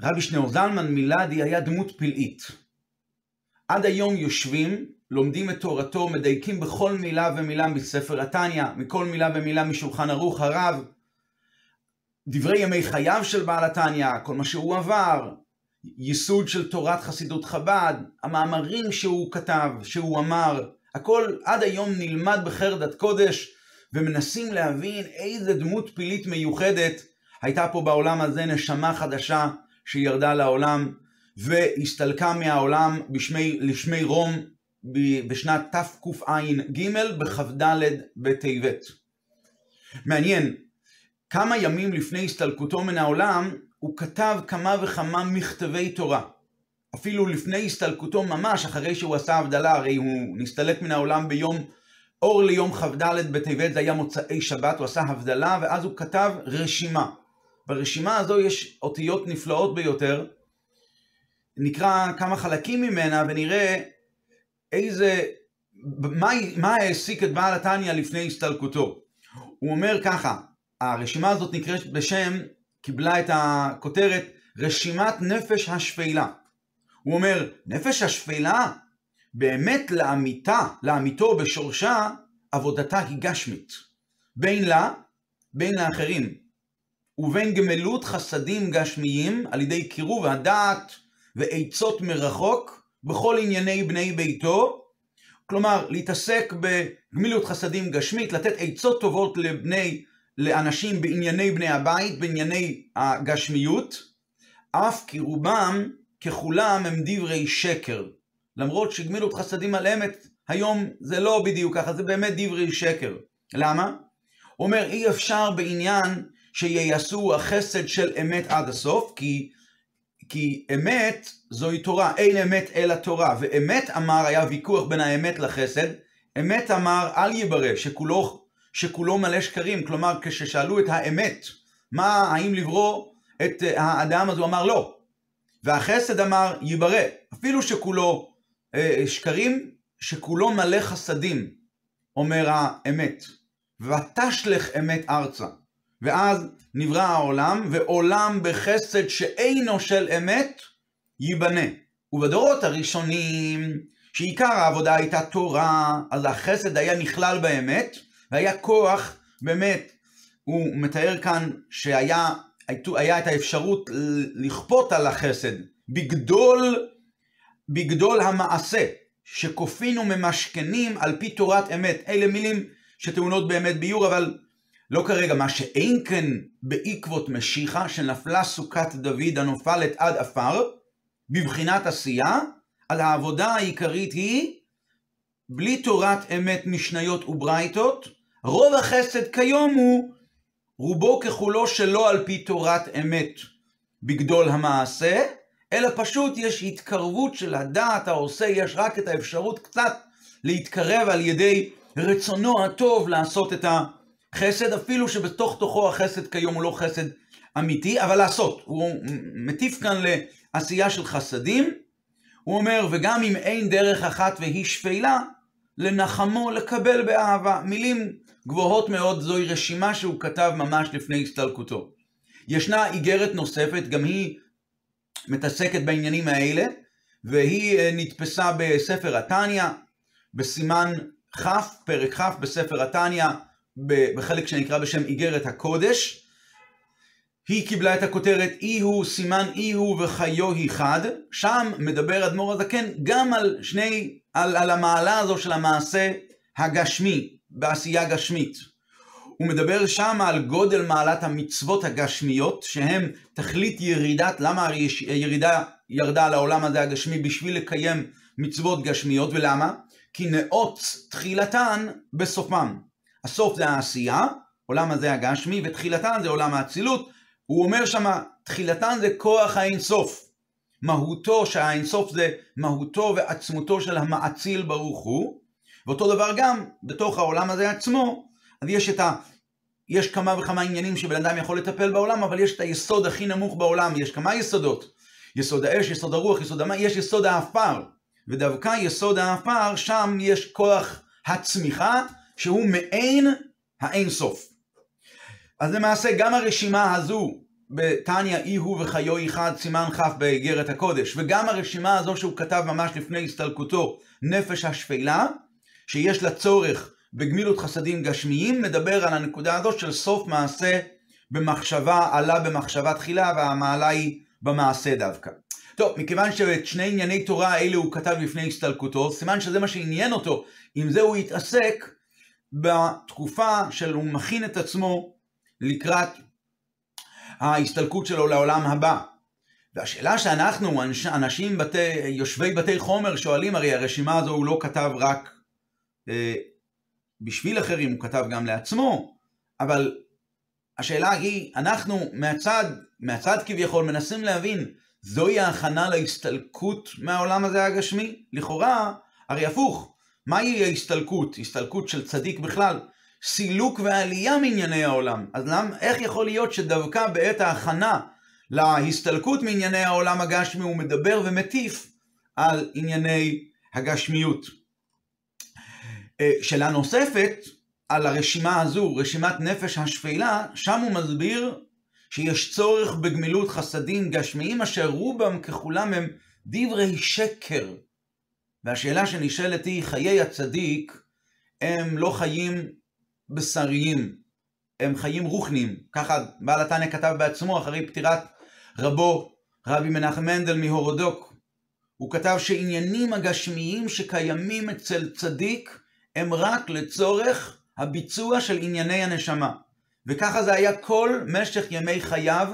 רבי שניאור זלמן מילדי היה דמות פלאית. עד היום יושבים, לומדים את תורתו, מדייקים בכל מילה ומילה מספר התניא, מכל מילה ומילה משולחן ערוך הרב, דברי ימי חייו של בעל התניא, כל מה שהוא עבר, ייסוד של תורת חסידות חב"ד, המאמרים שהוא כתב, שהוא אמר, הכל עד היום נלמד בחרדת קודש, ומנסים להבין איזה דמות פלאית מיוחדת הייתה פה בעולם הזה נשמה חדשה שירדה לעולם והסתלקה מהעולם בשמי, לשמי רום בשנת תקע"ג בכ"ד בטבת. מעניין, כמה ימים לפני הסתלקותו מן העולם, הוא כתב כמה וכמה מכתבי תורה. אפילו לפני הסתלקותו ממש, אחרי שהוא עשה הבדלה, הרי הוא נסתלק מן העולם ביום אור ליום כ"ד בטבת, זה היה מוצאי שבת, הוא עשה הבדלה, ואז הוא כתב רשימה. ברשימה הזו יש אותיות נפלאות ביותר. נקרא כמה חלקים ממנה ונראה איזה, מה, מה העסיק את בעל התניא לפני הסתלקותו. הוא אומר ככה, הרשימה הזאת נקראת בשם, קיבלה את הכותרת, רשימת נפש השפלה. הוא אומר, נפש השפלה, באמת לאמיתה, לאמיתו בשורשה, עבודתה היא גשמית. בין לה, בין לאחרים. ובין גמלות חסדים גשמיים על ידי קירוב הדעת ועצות מרחוק בכל ענייני בני ביתו, כלומר להתעסק בגמילות חסדים גשמית, לתת עצות טובות לבני לאנשים בענייני בני הבית, בענייני הגשמיות, אף כי רובם ככולם הם דברי שקר. למרות שגמילות חסדים על אמת, היום זה לא בדיוק ככה, זה באמת דברי שקר. למה? אומר, אי אפשר בעניין שייעשו החסד של אמת עד הסוף, כי, כי אמת זוהי תורה, אין אמת אלא תורה. ואמת אמר, היה ויכוח בין האמת לחסד, אמת אמר, אל יברא, שכולו שכולו מלא שקרים, כלומר כששאלו את האמת, מה, האם לברוא את אה, האדם, אז הוא אמר לא. והחסד אמר ייברא, אפילו שכולו אה, שקרים, שכולו מלא חסדים, אומר האמת. ותשלך אמת ארצה. ואז נברא העולם, ועולם בחסד שאינו של אמת, ייבנה. ובדורות הראשונים, שעיקר העבודה הייתה תורה, אז החסד היה נכלל באמת, והיה כוח, באמת, הוא מתאר כאן שהיה היה את האפשרות לכפות על החסד בגדול, בגדול המעשה, שכופין וממשכנים על פי תורת אמת. אלה מילים שטעונות באמת ביור, אבל לא כרגע. מה שאין כן בעקבות משיחה, שנפלה סוכת דוד הנופלת עד עפר, בבחינת עשייה, על העבודה העיקרית היא בלי תורת אמת משניות וברייתות, רוב החסד כיום הוא רובו ככולו שלא על פי תורת אמת בגדול המעשה, אלא פשוט יש התקרבות של הדעת העושה, יש רק את האפשרות קצת להתקרב על ידי רצונו הטוב לעשות את החסד, אפילו שבתוך תוכו החסד כיום הוא לא חסד אמיתי, אבל לעשות. הוא מטיף כאן לעשייה של חסדים, הוא אומר, וגם אם אין דרך אחת והיא שפלה, לנחמו לקבל באהבה. מילים גבוהות מאוד, זוהי רשימה שהוא כתב ממש לפני הסתלקותו. ישנה איגרת נוספת, גם היא מתעסקת בעניינים האלה, והיא אה, נתפסה בספר התניא, בסימן כ', פרק כ' בספר התניא, בחלק שנקרא בשם איגרת הקודש. היא קיבלה את הכותרת אי הוא סימן אי הוא וחיו היא חד, שם מדבר אדמו"ר הזקן גם על שני, על, על המעלה הזו של המעשה הגשמי, בעשייה גשמית. הוא מדבר שם על גודל מעלת המצוות הגשמיות, שהם תכלית ירידת, למה הירידה ירדה לעולם הזה הגשמי? בשביל לקיים מצוות גשמיות, ולמה? כי נאות תחילתן בסופם. הסוף זה העשייה, עולם הזה הגשמי, ותחילתן זה עולם האצילות. הוא אומר שמה, תחילתן זה כוח האינסוף. מהותו, שהאינסוף זה מהותו ועצמותו של המאציל ברוך הוא, ואותו דבר גם בתוך העולם הזה עצמו, אז יש את ה... יש כמה וכמה עניינים שבן אדם יכול לטפל בעולם, אבל יש את היסוד הכי נמוך בעולם, יש כמה יסודות. יסוד האש, יסוד הרוח, יסוד המים, יש יסוד האפר. ודווקא יסוד האפר, שם יש כוח הצמיחה, שהוא מעין האין סוף. אז למעשה גם הרשימה הזו בתניא אי הוא וחיו אחד סימן כ' באיגרת הקודש, וגם הרשימה הזו שהוא כתב ממש לפני הסתלקותו, נפש השפלה, שיש לה צורך בגמילות חסדים גשמיים, מדבר על הנקודה הזו של סוף מעשה במחשבה, עלה במחשבה תחילה, והמעלה היא במעשה דווקא. טוב, מכיוון שאת שני ענייני תורה האלה הוא כתב לפני הסתלקותו, סימן שזה מה שעניין אותו, עם זה הוא התעסק בתקופה של הוא מכין את עצמו לקראת ההסתלקות שלו לעולם הבא. והשאלה שאנחנו, אנשים בתי, יושבי בתי חומר, שואלים, הרי הרשימה הזו הוא לא כתב רק אה, בשביל אחרים, הוא כתב גם לעצמו, אבל השאלה היא, אנחנו מהצד, מהצד כביכול, מנסים להבין, זוהי ההכנה להסתלקות מהעולם הזה הגשמי? לכאורה, הרי הפוך, מהי ההסתלקות? הסתלקות של צדיק בכלל? סילוק ועלייה מענייני העולם. אז למ, איך יכול להיות שדווקא בעת ההכנה להסתלקות מענייני העולם הגשמי הוא מדבר ומטיף על ענייני הגשמיות? אה, שאלה נוספת על הרשימה הזו, רשימת נפש השפלה, שם הוא מסביר שיש צורך בגמילות חסדים גשמיים אשר רובם ככולם הם דברי שקר. והשאלה שנשאלת היא, חיי הצדיק הם לא חיים בשריים, הם חיים רוחניים. ככה בעל התניא כתב בעצמו אחרי פטירת רבו, רבי מנחם מנדל מהורודוק. הוא כתב שעניינים הגשמיים שקיימים אצל צדיק הם רק לצורך הביצוע של ענייני הנשמה. וככה זה היה כל משך ימי חייו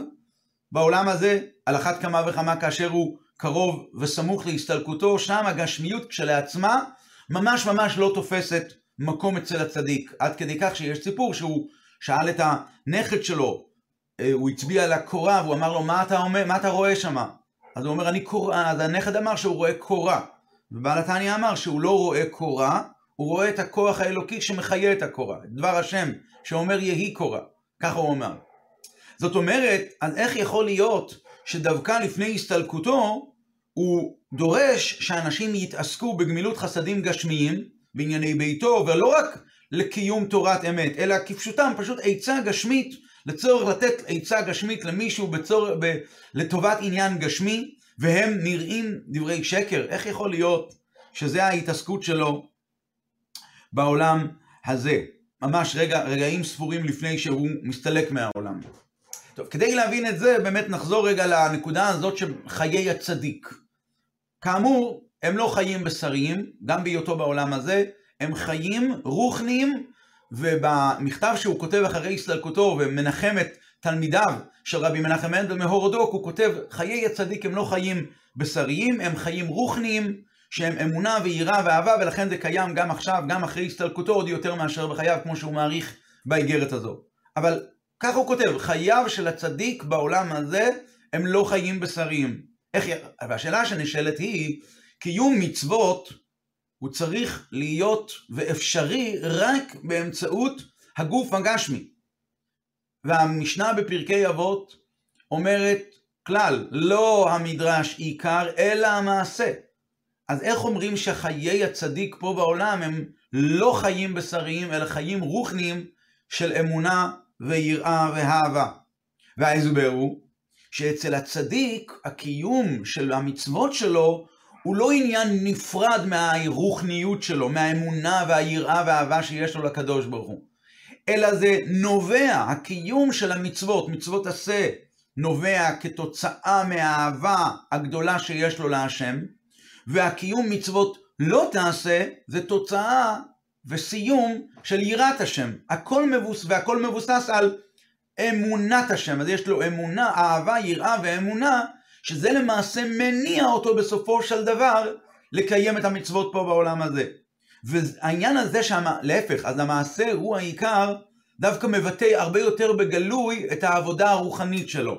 בעולם הזה, על אחת כמה וכמה כאשר הוא קרוב וסמוך להסתלקותו, שם הגשמיות כשלעצמה ממש ממש לא תופסת מקום אצל הצדיק. עד כדי כך שיש סיפור שהוא שאל את הנכד שלו, אה, הוא הצביע על הקורה, והוא אמר לו, מה אתה, אומר, מה אתה רואה שם? אז הוא אומר, אני קורה, אז הנכד אמר שהוא רואה קורה. ובעל התניא אמר שהוא לא רואה קורה, הוא רואה את הכוח האלוקי שמחיה את הקורה, את דבר השם, שאומר יהי קורה, ככה הוא אומר. זאת אומרת, אז איך יכול להיות שדווקא לפני הסתלקותו, הוא דורש שאנשים יתעסקו בגמילות חסדים גשמיים, בענייני ביתו, ולא רק לקיום תורת אמת, אלא כפשוטם, פשוט עצה גשמית, לצורך לתת עצה גשמית למישהו בצור... ב... לטובת עניין גשמי, והם נראים דברי שקר. איך יכול להיות שזה ההתעסקות שלו בעולם הזה? ממש רגע, רגעים ספורים לפני שהוא מסתלק מהעולם. טוב, כדי להבין את זה, באמת נחזור רגע לנקודה הזאת של חיי הצדיק. כאמור, הם לא חיים בשריים, גם בהיותו בעולם הזה, הם חיים רוחניים, ובמכתב שהוא כותב אחרי הסתלקותו ומנחם את תלמידיו של רבי מנחם מנדל מהורדוק, הוא כותב, חיי הצדיק הם לא חיים בשריים, הם חיים רוחניים, שהם אמונה ויראה ואהבה, ולכן זה קיים גם עכשיו, גם אחרי הסתלקותו, עוד יותר מאשר בחייו, כמו שהוא מעריך באיגרת הזו. אבל ככה הוא כותב, חייו של הצדיק בעולם הזה הם לא חיים בשריים. איך... והשאלה שנשאלת היא, קיום מצוות הוא צריך להיות ואפשרי רק באמצעות הגוף הגשמי. והמשנה בפרקי אבות אומרת כלל, לא המדרש עיקר, אלא המעשה. אז איך אומרים שחיי הצדיק פה בעולם הם לא חיים בשריים, אלא חיים רוחניים של אמונה ויראה ואהבה? וההסבר הוא שאצל הצדיק הקיום של המצוות שלו הוא לא עניין נפרד מהרוחניות שלו, מהאמונה והיראה והאהבה שיש לו לקדוש ברוך הוא, אלא זה נובע, הקיום של המצוות, מצוות עשה, נובע כתוצאה מהאהבה הגדולה שיש לו להשם, והקיום מצוות לא תעשה, זה תוצאה וסיום של יראת השם. הכל מבוס, והכל מבוסס על אמונת השם. אז יש לו אמונה, אהבה, יראה ואמונה, שזה למעשה מניע אותו בסופו של דבר לקיים את המצוות פה בעולם הזה. והעניין הזה שמה, להפך, אז המעשה הוא העיקר, דווקא מבטא הרבה יותר בגלוי את העבודה הרוחנית שלו.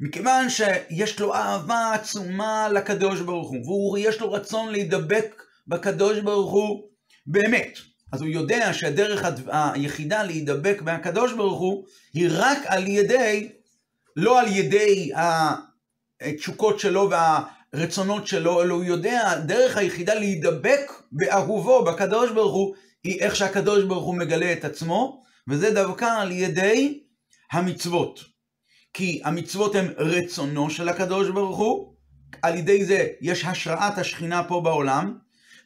מכיוון שיש לו אהבה עצומה לקדוש ברוך הוא, ויש לו רצון להידבק בקדוש ברוך הוא באמת. אז הוא יודע שהדרך היחידה להידבק מהקדוש ברוך הוא היא רק על ידי, לא על ידי התשוקות שלו והרצונות שלו, אלא הוא יודע, הדרך היחידה להידבק באהובו, בקדוש ברוך הוא, היא איך שהקדוש ברוך הוא מגלה את עצמו, וזה דווקא על ידי המצוות. כי המצוות הן רצונו של הקדוש ברוך הוא, על ידי זה יש השראת השכינה פה בעולם,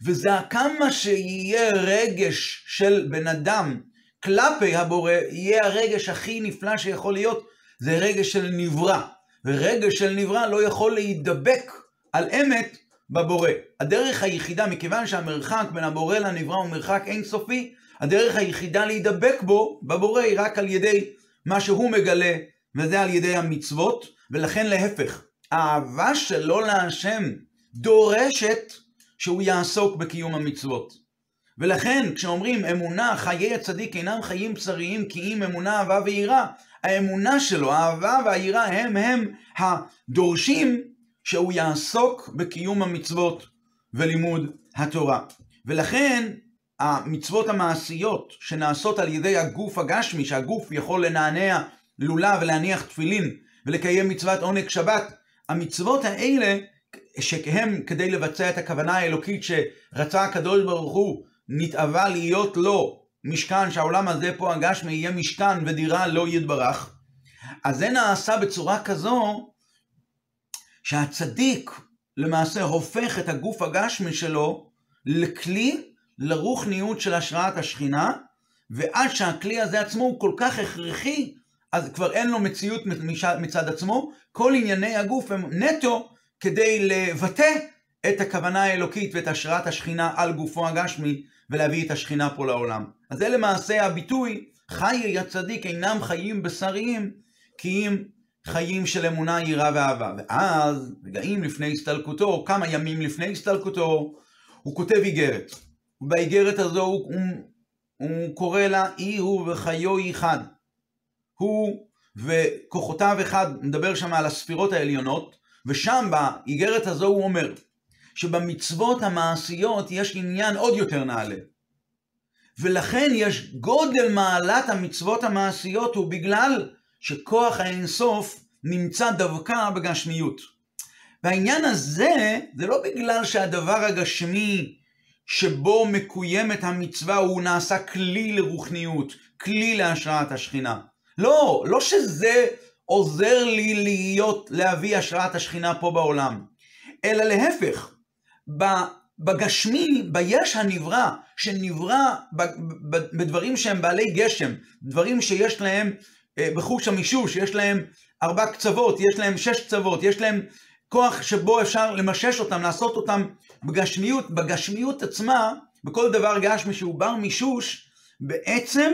וזה כמה שיהיה רגש של בן אדם כלפי הבורא, יהיה הרגש הכי נפלא שיכול להיות, זה רגש של נברא. ורגש של נברא לא יכול להידבק על אמת בבורא. הדרך היחידה, מכיוון שהמרחק בין הבורא לנברא הוא מרחק אינסופי, הדרך היחידה להידבק בו, בבורא, היא רק על ידי מה שהוא מגלה, וזה על ידי המצוות, ולכן להפך, האהבה שלו להשם דורשת שהוא יעסוק בקיום המצוות. ולכן כשאומרים אמונה, חיי הצדיק אינם חיים בשריים כי אם אמונה, אהבה ויראה, האמונה שלו, האהבה והיראה הם הם הדורשים שהוא יעסוק בקיום המצוות ולימוד התורה. ולכן המצוות המעשיות שנעשות על ידי הגוף הגשמי, שהגוף יכול לנענע לולב ולהניח תפילין ולקיים מצוות עונג שבת, המצוות האלה שהם כדי לבצע את הכוונה האלוקית שרצה הקדוש ברוך הוא, נתאווה להיות לו משכן, שהעולם הזה פה הגשמי יהיה משכן ודירה לא יתברך, אז זה נעשה בצורה כזו שהצדיק למעשה הופך את הגוף הגשמי שלו לכלי לרוחניות של השראת השכינה, ועד שהכלי הזה עצמו הוא כל כך הכרחי, אז כבר אין לו מציאות מצד עצמו, כל ענייני הגוף הם נטו כדי לבטא את הכוונה האלוקית ואת השראת השכינה על גופו הגשמי, ולהביא את השכינה פה לעולם. אז זה למעשה הביטוי, חיי הצדיק אינם חיים בשריים, כי אם חיים של אמונה, יראה ואהבה. ואז, רגעים לפני הסתלקותו, כמה ימים לפני הסתלקותו, הוא כותב איגרת. ובאיגרת הזו הוא, הוא, הוא קורא לה אי הוא וחיו אחד. הוא וכוחותיו אחד, מדבר שם על הספירות העליונות, ושם באיגרת הזו הוא אומר שבמצוות המעשיות יש עניין עוד יותר נעלה. ולכן יש גודל מעלת המצוות המעשיות הוא בגלל שכוח האינסוף נמצא דווקא בגשמיות. והעניין הזה, זה לא בגלל שהדבר הגשמי שבו מקוימת המצווה הוא נעשה כלי לרוחניות, כלי להשראת השכינה. לא, לא שזה עוזר לי להיות, להביא השראת השכינה פה בעולם, אלא להפך, בגשמי, ביש הנברא, שנברא בדברים שהם בעלי גשם, דברים שיש להם אה, בחוש המישוש, יש להם ארבע קצוות, יש להם שש קצוות, יש להם כוח שבו אפשר למשש אותם, לעשות אותם בגשמיות, בגשמיות עצמה, בכל דבר גשמי שהוא בר מישוש, בעצם,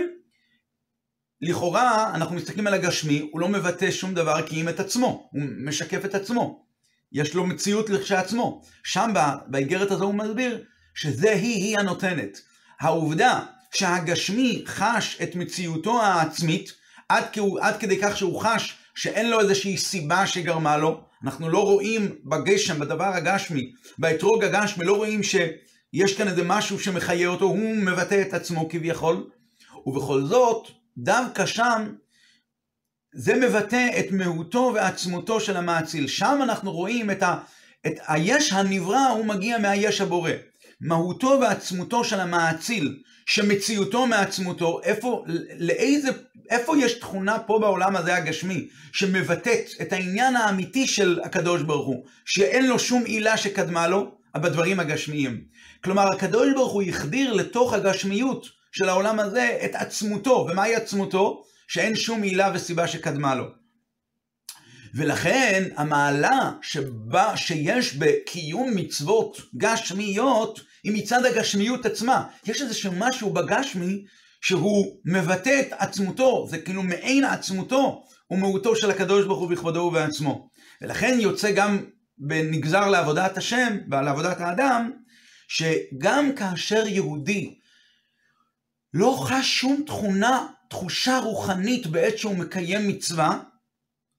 לכאורה, אנחנו מסתכלים על הגשמי, הוא לא מבטא שום דבר כי אם את עצמו, הוא משקף את עצמו. יש לו מציאות לכשעצמו. שם באיגרת הזו הוא מסביר שזה היא-היא הנותנת. העובדה שהגשמי חש את מציאותו העצמית, עד, עד כדי כך שהוא חש שאין לו איזושהי סיבה שגרמה לו, אנחנו לא רואים בגשם, בדבר הגשמי, באתרוג הגשמי, לא רואים שיש כאן איזה משהו שמחיה אותו, הוא מבטא את עצמו כביכול, ובכל זאת, דווקא שם, זה מבטא את מהותו ועצמותו של המאציל. שם אנחנו רואים את, ה, את היש הנברא, הוא מגיע מהיש הבורא. מהותו ועצמותו של המאציל, שמציאותו מעצמותו, איפה, לאיזה, איפה יש תכונה פה בעולם הזה הגשמי, שמבטאת את העניין האמיתי של הקדוש ברוך הוא, שאין לו שום עילה שקדמה לו, בדברים הגשמיים. כלומר, הקדוש ברוך הוא החדיר לתוך הגשמיות של העולם הזה את עצמותו, ומהי עצמותו? שאין שום עילה וסיבה שקדמה לו. ולכן המעלה שבה, שיש בקיום מצוות גשמיות היא מצד הגשמיות עצמה. יש איזשהו משהו בגשמי שהוא מבטא את עצמותו, זה כאילו מעין עצמותו ומהותו של הקדוש ברוך הוא בכבודו ובעצמו. ולכן יוצא גם בנגזר לעבודת השם ועל עבודת האדם, שגם כאשר יהודי לא חש שום תכונה, תחושה רוחנית בעת שהוא מקיים מצווה,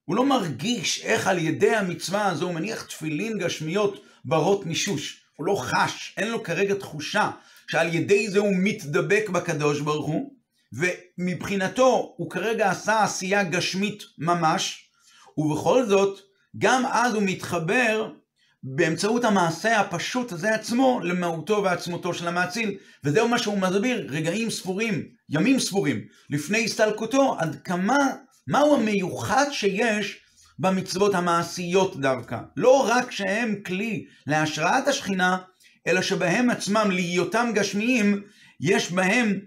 הוא לא מרגיש איך על ידי המצווה הזו הוא מניח תפילין גשמיות ברות מישוש. הוא לא חש, אין לו כרגע תחושה שעל ידי זה הוא מתדבק בקדוש ברוך הוא, ומבחינתו הוא כרגע עשה עשייה גשמית ממש, ובכל זאת, גם אז הוא מתחבר באמצעות המעשה הפשוט הזה עצמו למהותו ועצמותו של המאציל, וזהו מה שהוא מסביר רגעים ספורים, ימים ספורים, לפני הסתלקותו, עד כמה מהו המיוחד שיש במצוות המעשיות דווקא. לא רק שהם כלי להשראת השכינה, אלא שבהם עצמם, להיותם גשמיים, יש בהם,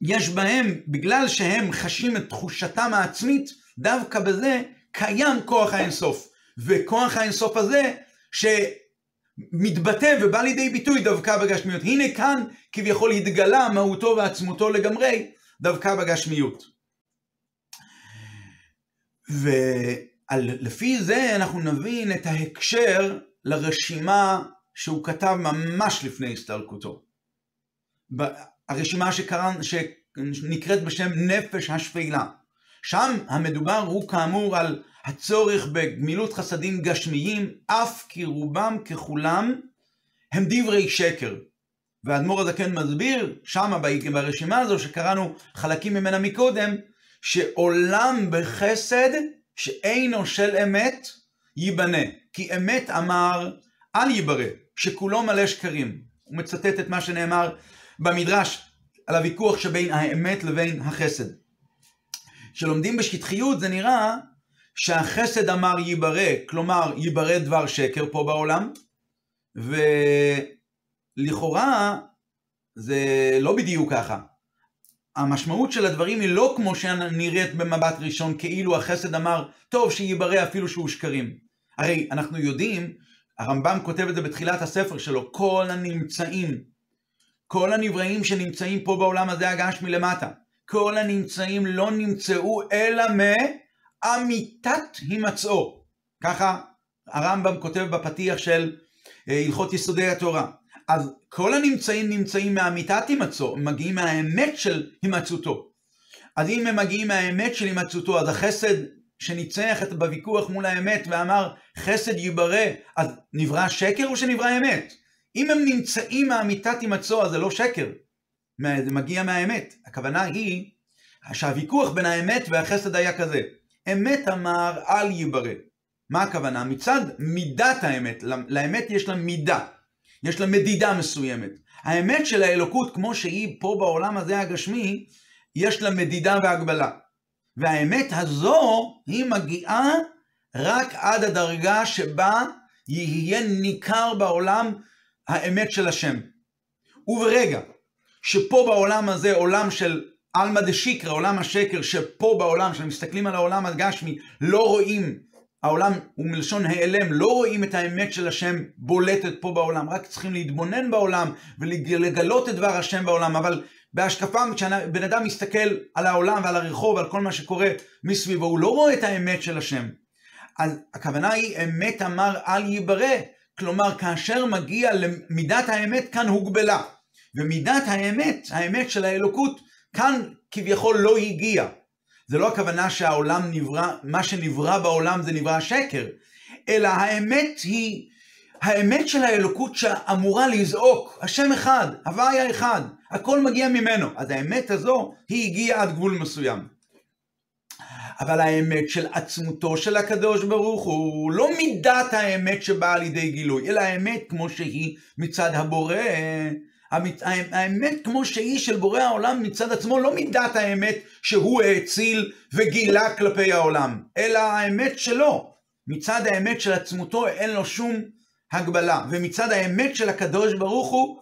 יש בהם, בגלל שהם חשים את תחושתם העצמית, דווקא בזה קיים כוח האינסוף. וכוח האינסוף הזה, שמתבטא ובא לידי ביטוי דווקא בגשמיות. הנה כאן כביכול התגלה מהותו ועצמותו לגמרי, דווקא בגשמיות. ולפי זה אנחנו נבין את ההקשר לרשימה שהוא כתב ממש לפני הסתלקותו. הרשימה שקרא, שנקראת בשם נפש השפלה. שם המדובר הוא כאמור על הצורך בגמילות חסדים גשמיים, אף כי רובם ככולם הם דברי שקר. והאדמו"ר הזקן מסביר שמה ברשימה הזו שקראנו חלקים ממנה מקודם, שעולם בחסד שאינו של אמת ייבנה. כי אמת אמר אל ייברא, שכולו מלא שקרים. הוא מצטט את מה שנאמר במדרש על הוויכוח שבין האמת לבין החסד. כשלומדים בשטחיות זה נראה שהחסד אמר ייברא, כלומר ייברא דבר שקר פה בעולם, ולכאורה זה לא בדיוק ככה. המשמעות של הדברים היא לא כמו שנראית במבט ראשון, כאילו החסד אמר, טוב שייברא אפילו שהוא שקרים. הרי אנחנו יודעים, הרמב"ם כותב את זה בתחילת הספר שלו, כל הנמצאים, כל הנבראים שנמצאים פה בעולם הזה הגש מלמטה, כל הנמצאים לא נמצאו אלא מאמיתת הימצאו. ככה הרמב"ם כותב בפתיח של אה, הלכות יסודי התורה. אז כל הנמצאים נמצאים מאמיתת הימצאו, הם מגיעים מהאמת של הימצאותו. אז אם הם מגיעים מהאמת של הימצאותו, אז החסד שניצח בוויכוח מול האמת ואמר חסד ייברא, אז נברא שקר או שנברא אמת? אם הם נמצאים מאמיתת הימצאו, אז זה לא שקר, זה מגיע מהאמת. הכוונה היא שהוויכוח בין האמת והחסד היה כזה. אמת אמר אל ייברא. מה הכוונה? מצד מידת האמת, לאמת יש לה מידה. יש לה מדידה מסוימת. האמת של האלוקות, כמו שהיא פה בעולם הזה הגשמי, יש לה מדידה והגבלה. והאמת הזו, היא מגיעה רק עד הדרגה שבה יהיה ניכר בעולם האמת של השם. וברגע שפה בעולם הזה, עולם של עלמא דשיקרא, עולם השקר, שפה בעולם, כשמסתכלים על העולם הגשמי, לא רואים העולם הוא מלשון העלם, לא רואים את האמת של השם בולטת פה בעולם, רק צריכים להתבונן בעולם ולגלות את דבר השם בעולם, אבל בהשקפה, כשבן אדם מסתכל על העולם ועל הרחוב ועל כל מה שקורה מסביבו, הוא לא רואה את האמת של השם. אז הכוונה היא, אמת אמר אל ייברא, כלומר, כאשר מגיע למידת האמת, כאן הוגבלה. ומידת האמת, האמת של האלוקות, כאן כביכול לא הגיע. זה לא הכוונה שהעולם נברא, מה שנברא בעולם זה נברא שקר, אלא האמת היא, האמת של האלוקות שאמורה לזעוק, השם אחד, הוויה אחד, הכל מגיע ממנו. אז האמת הזו, היא הגיעה עד גבול מסוים. אבל האמת של עצמותו של הקדוש ברוך הוא לא מידת האמת שבאה לידי גילוי, אלא האמת כמו שהיא מצד הבורא, האמת כמו שהיא של בורא העולם מצד עצמו, לא מידת האמת שהוא האציל וגילה כלפי העולם, אלא האמת שלו. מצד האמת של עצמותו אין לו שום הגבלה, ומצד האמת של הקדוש ברוך הוא,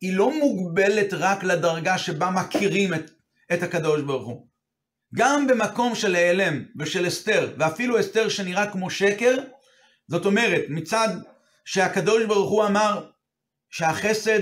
היא לא מוגבלת רק לדרגה שבה מכירים את, את הקדוש ברוך הוא. גם במקום של העלם ושל אסתר, ואפילו אסתר שנראה כמו שקר, זאת אומרת, מצד שהקדוש ברוך הוא אמר שהחסד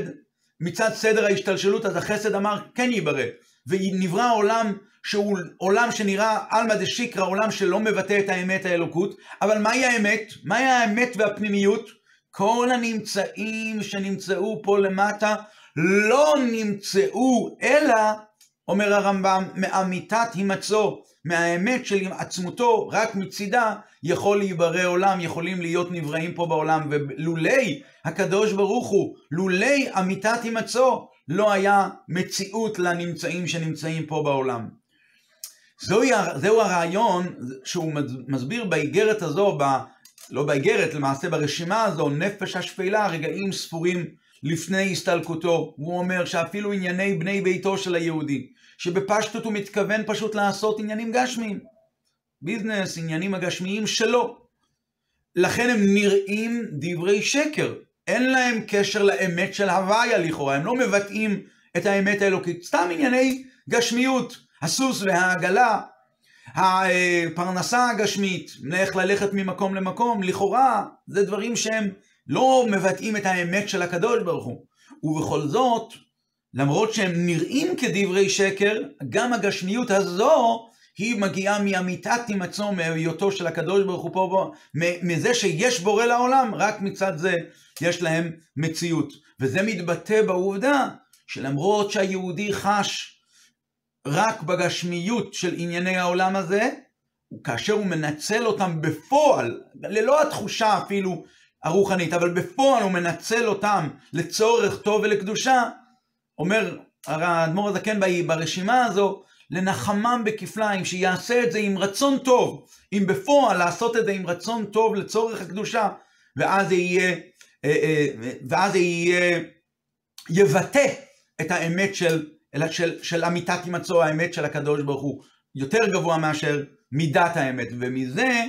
מצד סדר ההשתלשלות, אז החסד אמר כן ייברא. ונברא עולם שהוא עולם שנראה עלמא דשיקרא, עולם שלא מבטא את האמת האלוקות, אבל מהי האמת? מהי האמת והפנימיות? כל הנמצאים שנמצאו פה למטה לא נמצאו, אלא, אומר הרמב"ם, מאמיתת הימצאו, מהאמת של עצמותו, רק מצידה, יכול להיברא עולם, יכולים להיות נבראים פה בעולם, ולולי הקדוש ברוך הוא, לולי אמיתת הימצאו, לא היה מציאות לנמצאים שנמצאים פה בעולם. זוהי, זהו הרעיון שהוא מסביר באיגרת הזו, ב, לא באיגרת, למעשה ברשימה הזו, נפש השפלה, רגעים ספורים לפני הסתלקותו. הוא אומר שאפילו ענייני בני ביתו של היהודי, שבפשטות הוא מתכוון פשוט לעשות עניינים גשמיים. ביזנס, עניינים הגשמיים שלו. לכן הם נראים דברי שקר. אין להם קשר לאמת של הוויה לכאורה, הם לא מבטאים את האמת האלוקית. סתם ענייני גשמיות, הסוס והעגלה, הפרנסה הגשמית, איך ללכת ממקום למקום, לכאורה זה דברים שהם לא מבטאים את האמת של הקדוש ברוך הוא. ובכל זאת, למרות שהם נראים כדברי שקר, גם הגשמיות הזו היא מגיעה מאמיתת הימצאו, מהיותו של הקדוש ברוך הוא פה, מזה שיש בורא לעולם, רק מצד זה יש להם מציאות. וזה מתבטא בעובדה שלמרות שהיהודי חש רק בגשמיות של ענייני העולם הזה, כאשר הוא מנצל אותם בפועל, ללא התחושה אפילו הרוחנית, אבל בפועל הוא מנצל אותם לצורך טוב ולקדושה, אומר האדמו"ר הזקן ברשימה הזו, לנחמם בכפליים, שיעשה את זה עם רצון טוב, אם בפועל לעשות את זה עם רצון טוב לצורך הקדושה, ואז זה יהיה, אה, אה, ואז זה יהיה, יבטא את האמת של, של, של אמיתת הימצאו, האמת של הקדוש ברוך הוא, יותר גבוה מאשר מידת האמת, ומזה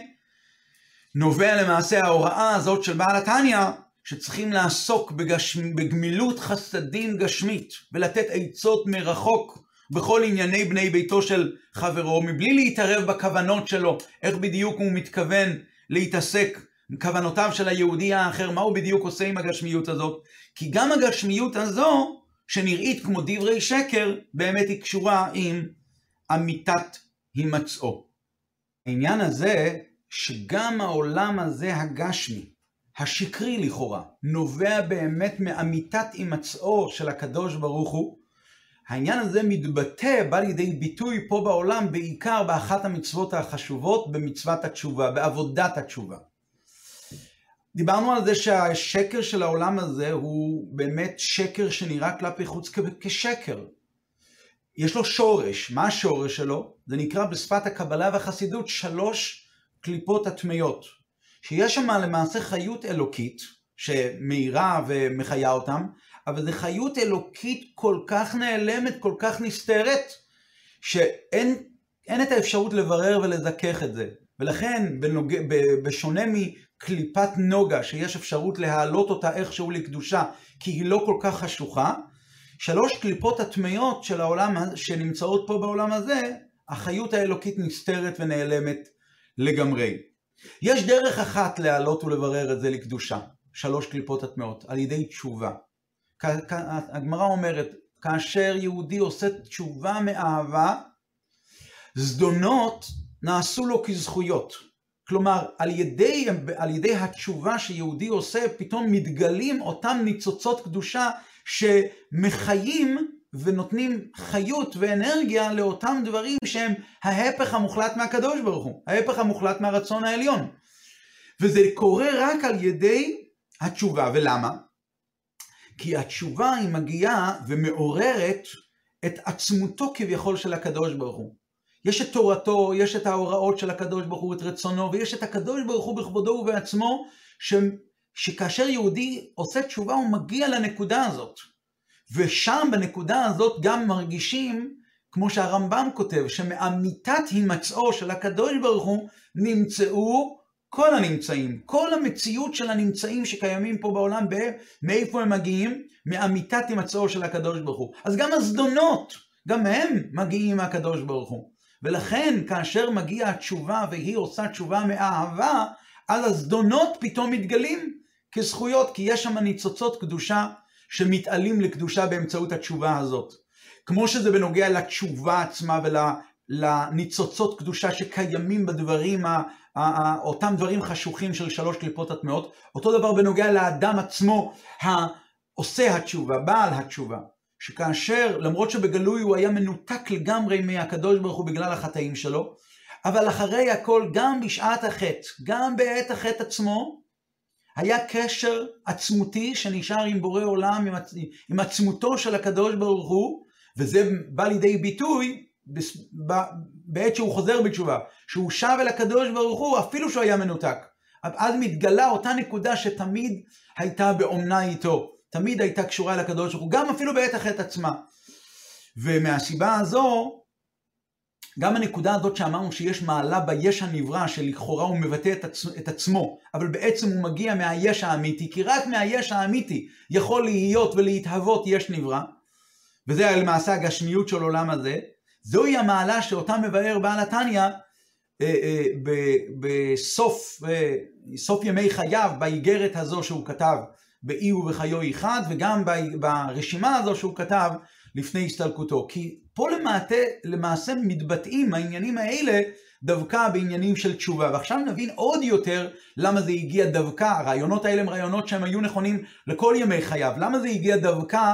נובע למעשה ההוראה הזאת של בעל התניא, שצריכים לעסוק בגשמ... בגמילות חסדים גשמית, ולתת עצות מרחוק בכל ענייני בני ביתו של חברו, מבלי להתערב בכוונות שלו, איך בדיוק הוא מתכוון להתעסק כוונותיו של היהודי האחר, מה הוא בדיוק עושה עם הגשמיות הזאת, כי גם הגשמיות הזו, שנראית כמו דברי שקר, באמת היא קשורה עם אמיתת הימצאו. העניין הזה, שגם העולם הזה הגשמי, השקרי לכאורה, נובע באמת מאמיתת הימצאו של הקדוש ברוך הוא, העניין הזה מתבטא, בא לידי ביטוי פה בעולם, בעיקר באחת המצוות החשובות, במצוות התשובה, בעבודת התשובה. דיברנו על זה שהשקר של העולם הזה הוא באמת שקר שנראה כלפי חוץ כשקר. יש לו שורש, מה השורש שלו? זה נקרא בשפת הקבלה והחסידות שלוש קליפות הטמיות. שיש שם למעשה חיות אלוקית, שמאירה ומחיה אותם, אבל זו חיות אלוקית כל כך נעלמת, כל כך נסתרת, שאין את האפשרות לברר ולזכך את זה. ולכן, בנוג... בשונה מקליפת נוגה, שיש אפשרות להעלות אותה איכשהו לקדושה, כי היא לא כל כך חשוכה, שלוש קליפות הטמיות של העולם שנמצאות פה בעולם הזה, החיות האלוקית נסתרת ונעלמת לגמרי. יש דרך אחת להעלות ולברר את זה לקדושה, שלוש קליפות הטמעות, על ידי תשובה. הגמרא אומרת, כאשר יהודי עושה תשובה מאהבה, זדונות נעשו לו כזכויות. כלומר, על ידי, על ידי התשובה שיהודי עושה, פתאום מתגלים אותם ניצוצות קדושה שמחיים ונותנים חיות ואנרגיה לאותם דברים שהם ההפך המוחלט מהקדוש ברוך הוא, ההפך המוחלט מהרצון העליון. וזה קורה רק על ידי התשובה, ולמה? כי התשובה היא מגיעה ומעוררת את עצמותו כביכול של הקדוש ברוך הוא. יש את תורתו, יש את ההוראות של הקדוש ברוך הוא, את רצונו, ויש את הקדוש ברוך הוא בכבודו ובעצמו, ש... שכאשר יהודי עושה תשובה הוא מגיע לנקודה הזאת. ושם בנקודה הזאת גם מרגישים, כמו שהרמב"ם כותב, שמאמיתת הימצאו של הקדוש ברוך הוא נמצאו כל הנמצאים, כל המציאות של הנמצאים שקיימים פה בעולם, מאיפה הם מגיעים? מאמיתת הימצאו של הקדוש ברוך הוא. אז גם הזדונות, גם הם מגיעים מהקדוש ברוך הוא. ולכן כאשר מגיעה התשובה והיא עושה תשובה מאהבה, אז הזדונות פתאום מתגלים כזכויות, כי יש שם ניצוצות קדושה שמתעלים לקדושה באמצעות התשובה הזאת. כמו שזה בנוגע לתשובה עצמה ולניצוצות קדושה שקיימים בדברים, אותם דברים חשוכים של שלוש קליפות הטמעות, אותו דבר בנוגע לאדם עצמו, העושה התשובה, בעל התשובה. שכאשר, למרות שבגלוי הוא היה מנותק לגמרי מהקדוש ברוך הוא בגלל החטאים שלו, אבל אחרי הכל, גם בשעת החטא, גם בעת החטא עצמו, היה קשר עצמותי שנשאר עם בורא עולם, עם, עצ... עם עצמותו של הקדוש ברוך הוא, וזה בא לידי ביטוי בעת שהוא חוזר בתשובה, שהוא שב אל הקדוש ברוך הוא אפילו שהוא היה מנותק. אז מתגלה אותה נקודה שתמיד הייתה באומנה איתו, תמיד הייתה קשורה אל הקדוש ברוך הוא, גם אפילו בעת החטא עצמה. ומהסיבה הזו, גם הנקודה הזאת שאמרנו שיש מעלה ביש הנברא שלכאורה הוא מבטא את, עצ... את עצמו, אבל בעצם הוא מגיע מהיש האמיתי, כי רק מהיש האמיתי יכול להיות ולהתהוות יש נברא, וזה למעשה הגשמיות של עולם הזה, זוהי המעלה שאותה מבאר בעל התניא אה, אה, בסוף אה, ימי חייו, באיגרת הזו שהוא כתב באי ובחיו אחד, וגם ברשימה הזו שהוא כתב לפני הסתלקותו. כי פה למעשה, למעשה מתבטאים העניינים האלה דווקא בעניינים של תשובה. ועכשיו נבין עוד יותר למה זה הגיע דווקא, הרעיונות האלה הם רעיונות שהם היו נכונים לכל ימי חייו. למה זה הגיע דווקא,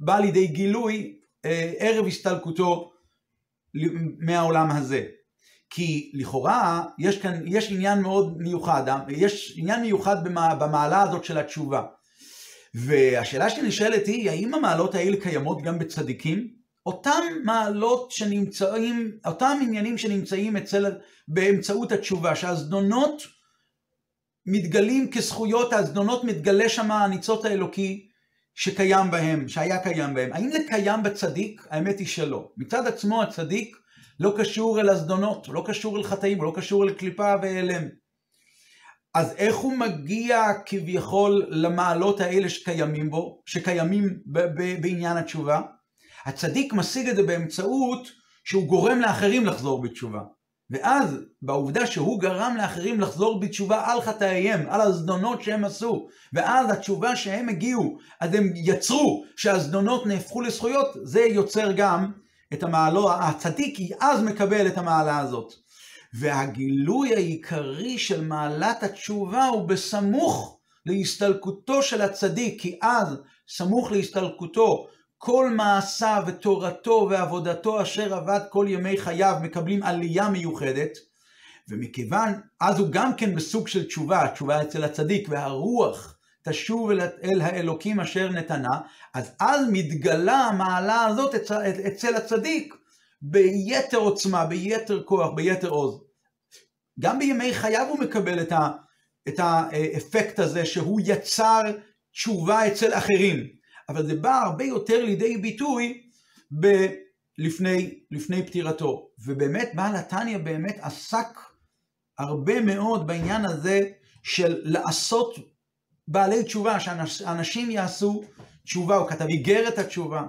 בא לידי גילוי אה, ערב הסתלקותו מהעולם הזה. כי לכאורה יש כאן, יש עניין מאוד מיוחד, יש עניין מיוחד במעלה הזאת של התשובה. והשאלה שנשאלת היא, האם המעלות האלה קיימות גם בצדיקים? אותם מעלות שנמצאים, אותם עניינים שנמצאים אצל, באמצעות התשובה, שהזדונות מתגלים כזכויות, הזדונות מתגלה שם הניצוץ האלוקי שקיים בהם, שהיה קיים בהם. האם זה קיים בצדיק? האמת היא שלא. מצד עצמו הצדיק לא קשור אל הזדונות, לא קשור אל חטאים, לא קשור אל קליפה ואלם. אז איך הוא מגיע כביכול למעלות האלה שקיימים בו, שקיימים בעניין התשובה? הצדיק משיג את זה באמצעות שהוא גורם לאחרים לחזור בתשובה. ואז, בעובדה שהוא גרם לאחרים לחזור בתשובה על חטאיהם, על הזדונות שהם עשו, ואז התשובה שהם הגיעו, אז הם יצרו שהזדונות נהפכו לזכויות, זה יוצר גם את המעלו, הצדיק אז מקבל את המעלה הזאת. והגילוי העיקרי של מעלת התשובה הוא בסמוך להסתלקותו של הצדיק, כי אז, סמוך להסתלקותו, כל מעשיו ותורתו ועבודתו אשר עבד כל ימי חייו מקבלים עלייה מיוחדת, ומכיוון, אז הוא גם כן בסוג של תשובה, תשובה אצל הצדיק, והרוח תשוב אל, אל האלוקים אשר נתנה, אז אז מתגלה המעלה הזאת אצל, אצל הצדיק ביתר עוצמה, ביתר כוח, ביתר עוז. גם בימי חייו הוא מקבל את, ה, את האפקט הזה שהוא יצר תשובה אצל אחרים, אבל זה בא הרבה יותר לידי ביטוי ב... לפני, לפני פטירתו. ובאמת בעל התניא באמת עסק הרבה מאוד בעניין הזה של לעשות בעלי תשובה, שאנשים יעשו תשובה, הוא כתב איגרת התשובה.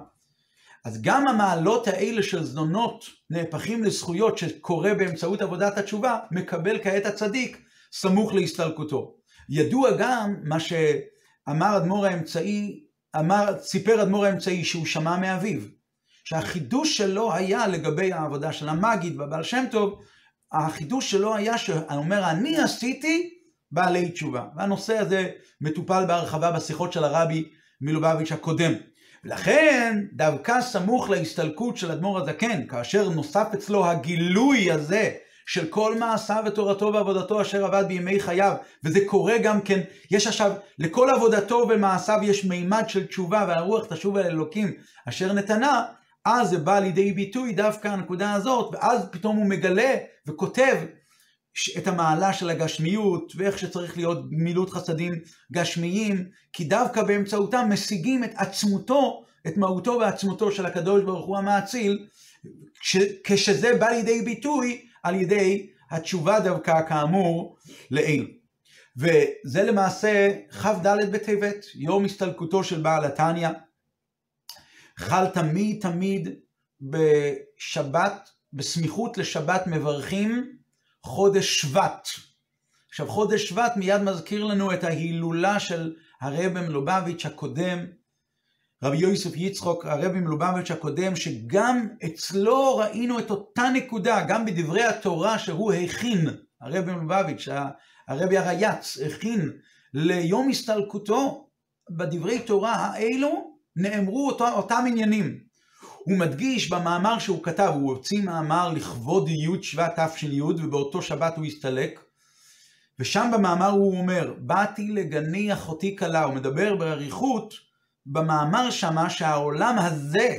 אז גם המעלות האלה של זדונות נהפכים לזכויות שקורה באמצעות עבודת התשובה, מקבל כעת הצדיק סמוך להסתלקותו. ידוע גם מה שאמר אדמו"ר האמצעי, אמר, סיפר אדמו"ר האמצעי שהוא שמע מאביו, שהחידוש שלו היה לגבי העבודה של המגיד והבעל שם טוב, החידוש שלו היה שאומר, אני עשיתי בעלי תשובה. והנושא הזה מטופל בהרחבה בשיחות של הרבי מלובביץ' הקודם. ולכן, דווקא סמוך להסתלקות של אדמו"ר הזקן, כאשר נוסף אצלו הגילוי הזה של כל מעשיו ותורתו ועבודתו אשר עבד בימי חייו, וזה קורה גם כן, יש עכשיו, לכל עבודתו ומעשיו יש מימד של תשובה, והרוח תשוב אל אלוקים אשר נתנה, אז זה בא לידי ביטוי דווקא הנקודה הזאת, ואז פתאום הוא מגלה וכותב את המעלה של הגשמיות, ואיך שצריך להיות מילות חסדים גשמיים, כי דווקא באמצעותם משיגים את עצמותו, את מהותו ועצמותו של הקדוש ברוך הוא המאציל, כשזה בא לידי ביטוי על ידי התשובה דווקא כאמור לעיל. וזה למעשה כ"ד בטבת, יום הסתלקותו של בעל התניא. חל תמיד תמיד בשבת, בסמיכות לשבת מברכים, חודש שבט. עכשיו חודש שבט מיד מזכיר לנו את ההילולה של הרבי מלובביץ' הקודם, רבי יוסף יצחוק, הרבי מלובביץ' הקודם, שגם אצלו ראינו את אותה נקודה, גם בדברי התורה שהוא הכין, הרבי מלובביץ', הרבי הרייץ, הכין ליום הסתלקותו, בדברי תורה האלו נאמרו אותו, אותם עניינים. הוא מדגיש במאמר שהוא כתב, הוא הוציא מאמר לכבוד י' שבט תש"י ובאותו שבת הוא הסתלק ושם במאמר הוא אומר, באתי לגני אחותי כלה, הוא מדבר באריכות במאמר שמה שהעולם הזה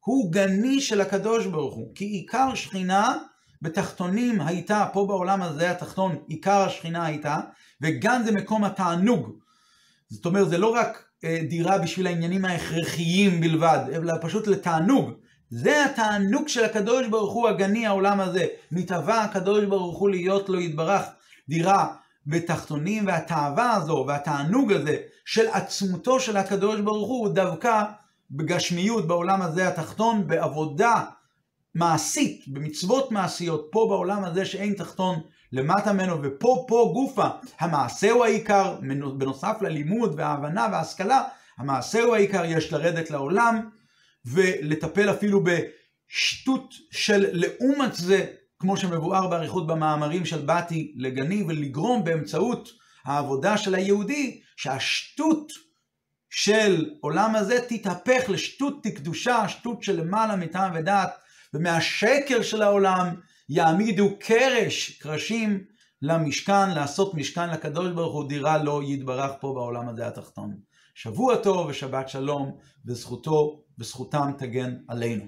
הוא גני של הקדוש ברוך הוא, כי עיקר שכינה בתחתונים הייתה, פה בעולם הזה התחתון עיקר השכינה הייתה, וגם זה מקום התענוג. זאת אומרת, זה לא רק אה, דירה בשביל העניינים ההכרחיים בלבד, אלא פשוט לתענוג. זה התענוג של הקדוש ברוך הוא הגני העולם הזה. נתהווה הקדוש ברוך הוא להיות לו יתברך דירה בתחתונים, והתאווה הזו והתענוג הזה של עצמותו של הקדוש ברוך הוא דווקא בגשמיות בעולם הזה התחתון, בעבודה מעשית, במצוות מעשיות, פה בעולם הזה שאין תחתון למטה ממנו, ופה פה גופה, המעשה הוא העיקר, בנוסף ללימוד וההבנה וההשכלה, המעשה הוא העיקר, יש לרדת לעולם ולטפל אפילו בשטות של לעומת זה, כמו שמבואר באריכות במאמרים של באתי לגני, ולגרום באמצעות העבודה של היהודי, שהשטות של עולם הזה תתהפך לשטות תקדושה, שטות של למעלה מטעם ודעת, ומהשקר של העולם יעמידו קרש, קרשים למשכן, לעשות משכן לקדוש ברוך הוא, דירה לא יתברך פה בעולם הזה התחתון. שבוע טוב ושבת שלום, וזכותו וזכותם תגן עלינו.